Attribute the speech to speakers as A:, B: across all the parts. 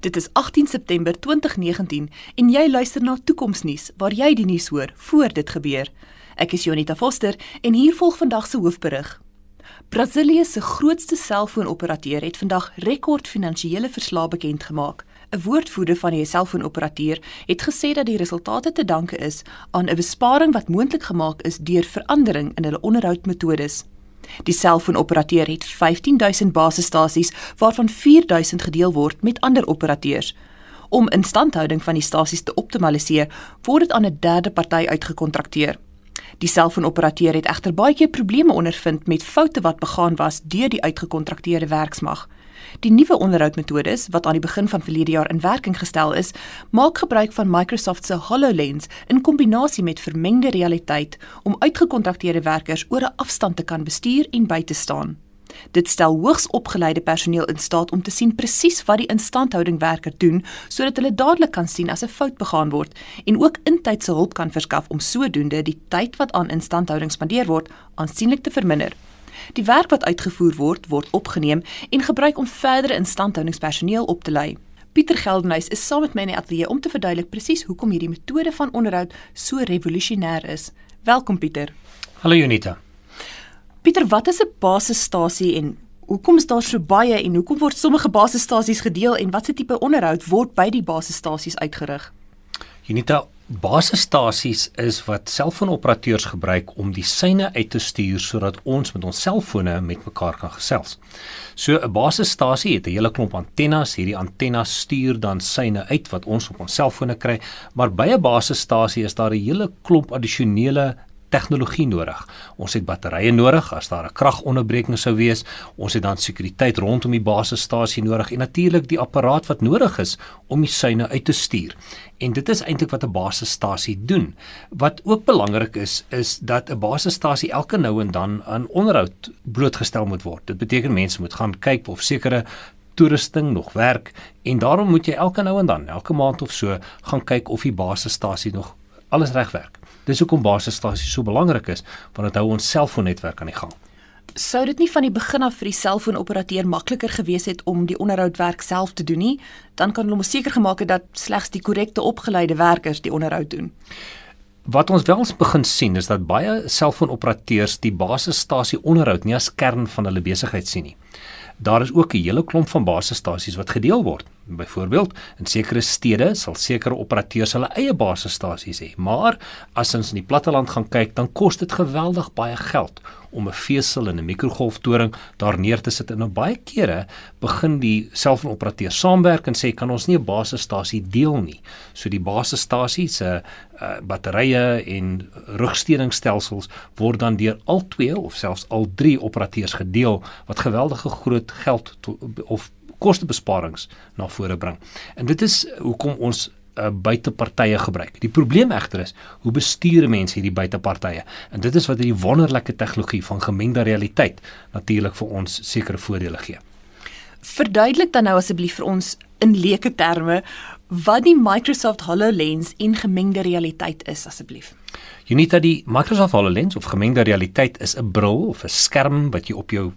A: Dit is 18 September 2019 en jy luister na Toekomsnuus waar jy die nuus hoor voor dit gebeur. Ek is Jonita Foster en hier volg vandag se hoofberig. Brasilië se grootste selfoonoperateur het vandag rekord finansiële verslae bekend gemaak. 'n Woordvoerder van die selfoonoperateur het gesê dat die resultate te danke is aan 'n besparing wat moontlik gemaak is deur verandering in hulle onderhoudmetodes. Die selfoonoperateur het 15000 basisstasies waarvan 4000 gedeel word met ander operateurs. Om instandhouding van die stasies te optimaliseer, word dit aan 'n derde party uitgekontrakteer. Die selfoonoperateur het egter baie keer probleme ondervind met foute wat begaan was deur die uitgekontrakteerde werksmag. Die nuwe onderhoudmetodes wat aan die begin van verlede jaar in werking gestel is, maak gebruik van Microsoft se HoloLens in kombinasie met vermengde realiteit om uitgekontrakteerde werkers oor 'n afstand te kan bestuur en by te staan. Dit stel hoogs opgeleide personeel in staat om te sien presies wat die instandhoudingwerker doen sodat hulle dadelik kan sien as 'n fout begaan word en ook intydse hulp kan verskaf om sodoende die tyd wat aan instandhouding spandeer word aansienlik te verminder. Die werk wat uitgevoer word, word opgeneem en gebruik om verdere instandhoudingspersoneel op te lei. Pieter Geldenhuys is saam met my in die ateljee om te verduidelik presies hoekom hierdie metode van onderhoud so revolusionêr is. Welkom Pieter.
B: Hallo Junita.
A: Pieter, wat is 'n basisstasie en hoekom is daar so baie en hoekom word sommige basisstasies gedeel en watse tipe onderhoud word by die basisstasies uitgerig?
B: Junita, basisstasies is wat selfoonoperateurs gebruik om die syne uit te stuur sodat ons met ons selfone met mekaar kan gesels. So 'n basisstasie het 'n hele klomp antennes. Hierdie antennes stuur dan syne uit wat ons op ons selfone kry, maar by 'n basisstasie is daar 'n hele klomp addisionele tegnologie nodig. Ons het batterye nodig as daar 'n kragonderbreking sou wees. Ons het dan sekuriteit rondom die basisstasie nodig en natuurlik die apparaat wat nodig is om die syne uit te stuur. En dit is eintlik wat 'n basisstasie doen. Wat ook belangrik is, is dat 'n basisstasie elke nou en dan aan onderhoud blootgestel moet word. Dit beteken mense moet gaan kyk of sekere toerusting nog werk en daarom moet jy elke nou en dan, elke maand of so, gaan kyk of die basisstasie nog alles reg werk. Dis hoekom basisstasies so belangrik is, want dit hou ons selfoonnetwerk aan die gang.
A: Sou dit nie van die begin af vir die selfoonoperateur makliker gewees het om die onderhoudwerk self te doen nie? Dan kan hulle mos seker gemaak het dat slegs die korrekte opgeleide werkers die onderhoud doen.
B: Wat ons wel begin sien is dat baie selfoonoperateurs die basisstasie onderhoud nie as kern van hulle besigheid sien nie. Daar is ook 'n hele klomp van basisstasies wat gedeel word. Byvoorbeeld, in sekere stede sal sekere operateurs hulle eie basisstasies hê, maar as ons in die platteland gaan kyk, dan kos dit geweldig baie geld om 'n vesel en 'n mikrogolftoring daar neer te sit en op baie kere begin die selfoonoperateur saamwerk en sê kan ons nie 'n basisstasie deel nie. So die basisstasie se uh, batterye en rugsteuningsstelsels word dan deur al twee of selfs al drie operateurs gedeel wat geweldige groot geld to, of kostebesparings na vore bring. En dit is hoekom ons uh, buitepartye gebruik. Die probleem egter is hoe bestuur mense hierdie buitepartye? En dit is wat hierdie wonderlike tegnologie van gemengde realiteit natuurlik vir ons sekere voordele gee.
A: Verduidelik dan nou asseblief vir ons in leuke terme wat die Microsoft HoloLens en gemengde realiteit is asseblief.
B: Unita die Microsoft HoloLens of gemengde realiteit is 'n bril of 'n skerm wat jy op jou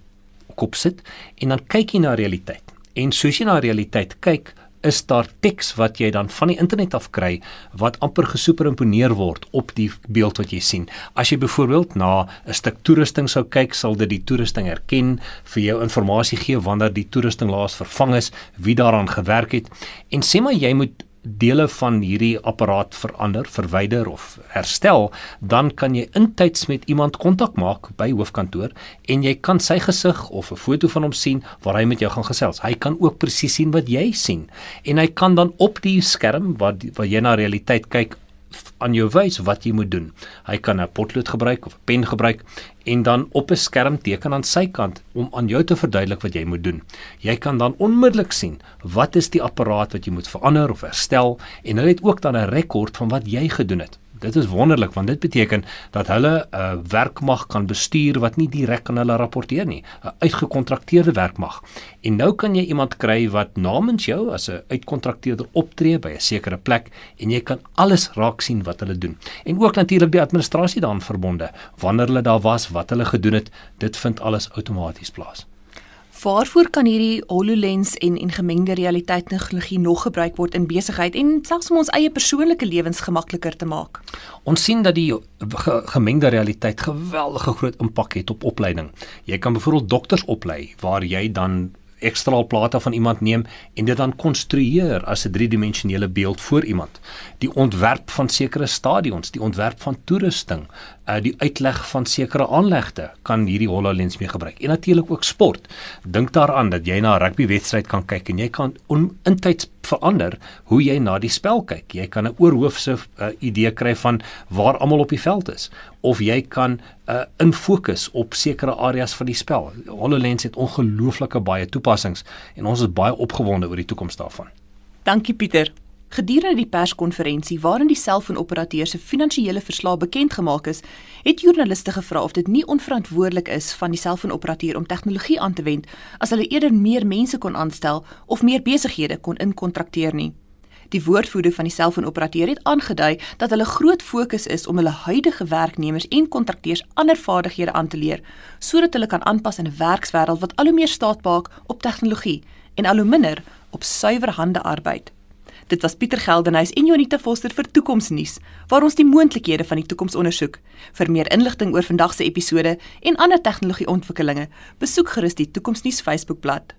B: kop sit en dan kyk jy na realiteit. En soos jy na realiteit kyk, is daar teks wat jy dan van die internet af kry wat amper gesuperimponeer word op die beeld wat jy sien. As jy byvoorbeeld na 'n stuk toerusting sou kyk, sal dit die toerusting herken, vir jou inligting gee wanneer die toerusting laas vervang is, wie daaraan gewerk het. En sê maar jy moet dele van hierdie apparaat verander, verwyder of herstel, dan kan jy intyds met iemand kontak maak by hoofkantoor en jy kan sy gesig of 'n foto van hom sien waar hy met jou gaan gesels. Hy kan ook presies sien wat jy sien en hy kan dan op die skerm wat wat jy na realiteit kyk aan jou wys wat jy moet doen. Hy kan 'n potlood gebruik of 'n pen gebruik en dan op 'n skerm teken aan sy kant om aan jou te verduidelik wat jy moet doen. Jy kan dan onmiddellik sien wat is die apparaat wat jy moet verander of herstel en hulle het ook dan 'n rekord van wat jy gedoen het. Dit is wonderlik want dit beteken dat hulle 'n uh, werkmag kan bestuur wat nie direk aan hulle rapporteer nie, 'n uitgekontrakteerde werkmag. En nou kan jy iemand kry wat namens jou as 'n uitkontrakteerder optree by 'n sekere plek en jy kan alles raak sien wat hulle doen. En ook natuurlik die administrasie daaraan verbonde, wanneer hulle daar was, wat hulle gedoen het, dit vind alles outomaties plaas.
A: Waarvoor kan hierdie HoloLens en en gemengde realiteit tegnologie nog gebruik word in besigheid en selfs om ons eie persoonlike lewens gemakliker te maak?
B: Ons sien dat die ge gemengde realiteit geweldige groot impak het op opleiding. Jy kan byvoorbeeld dokters oplei waar jy dan ekstraal plate van iemand neem en dit dan konstrueer as 'n driedimensionele beeld voor iemand. Die ontwerp van sekere stadions, die ontwerp van toerusting, uh die uitleg van sekere aanlegte kan hierdie HoloLens mee gebruik. En natuurlik ook sport. Dink daaraan dat jy na 'n rugbywedstryd kan kyk en jy kan in tyd verander hoe jy na die spel kyk. Jy kan 'n oorhoofse uh, idee kry van waar almal op die veld is of jy kan uh, infokus op sekere areas van die spel. HoloLens het ongelooflike baie toepassings en ons is baie opgewonde oor die toekoms daarvan.
A: Dankie Pieter. Gedurende die perskonferensie waarin die selfoonoperateur se finansiële verslae bekend gemaak is, het joernaliste gevra of dit nie onverantwoordelik is van die selfoonoperateur om tegnologie aan te wend as hulle eerder meer mense kon aanstel of meer besighede kon inkontrakteer nie. Die woordvoerder van die selfoonoperateur het aangedui dat hulle groot fokus is om hulle huidige werknemers en kontrakteurs ander vaardighede aan te leer sodat hulle kan aanpas in 'n werkswêreld wat al hoe meer staat maak op tegnologie en al hoe minder op suiwer hande arbeid. Dit was Pieter Geldenhuys en Jonita Foster vir Toekomsnuus, waar ons die moontlikhede van die toekoms ondersoek. Vir meer inligting oor vandag se episode en ander tegnologieontwikkelinge, besoek gerus die Toekomsnuus Facebookblad.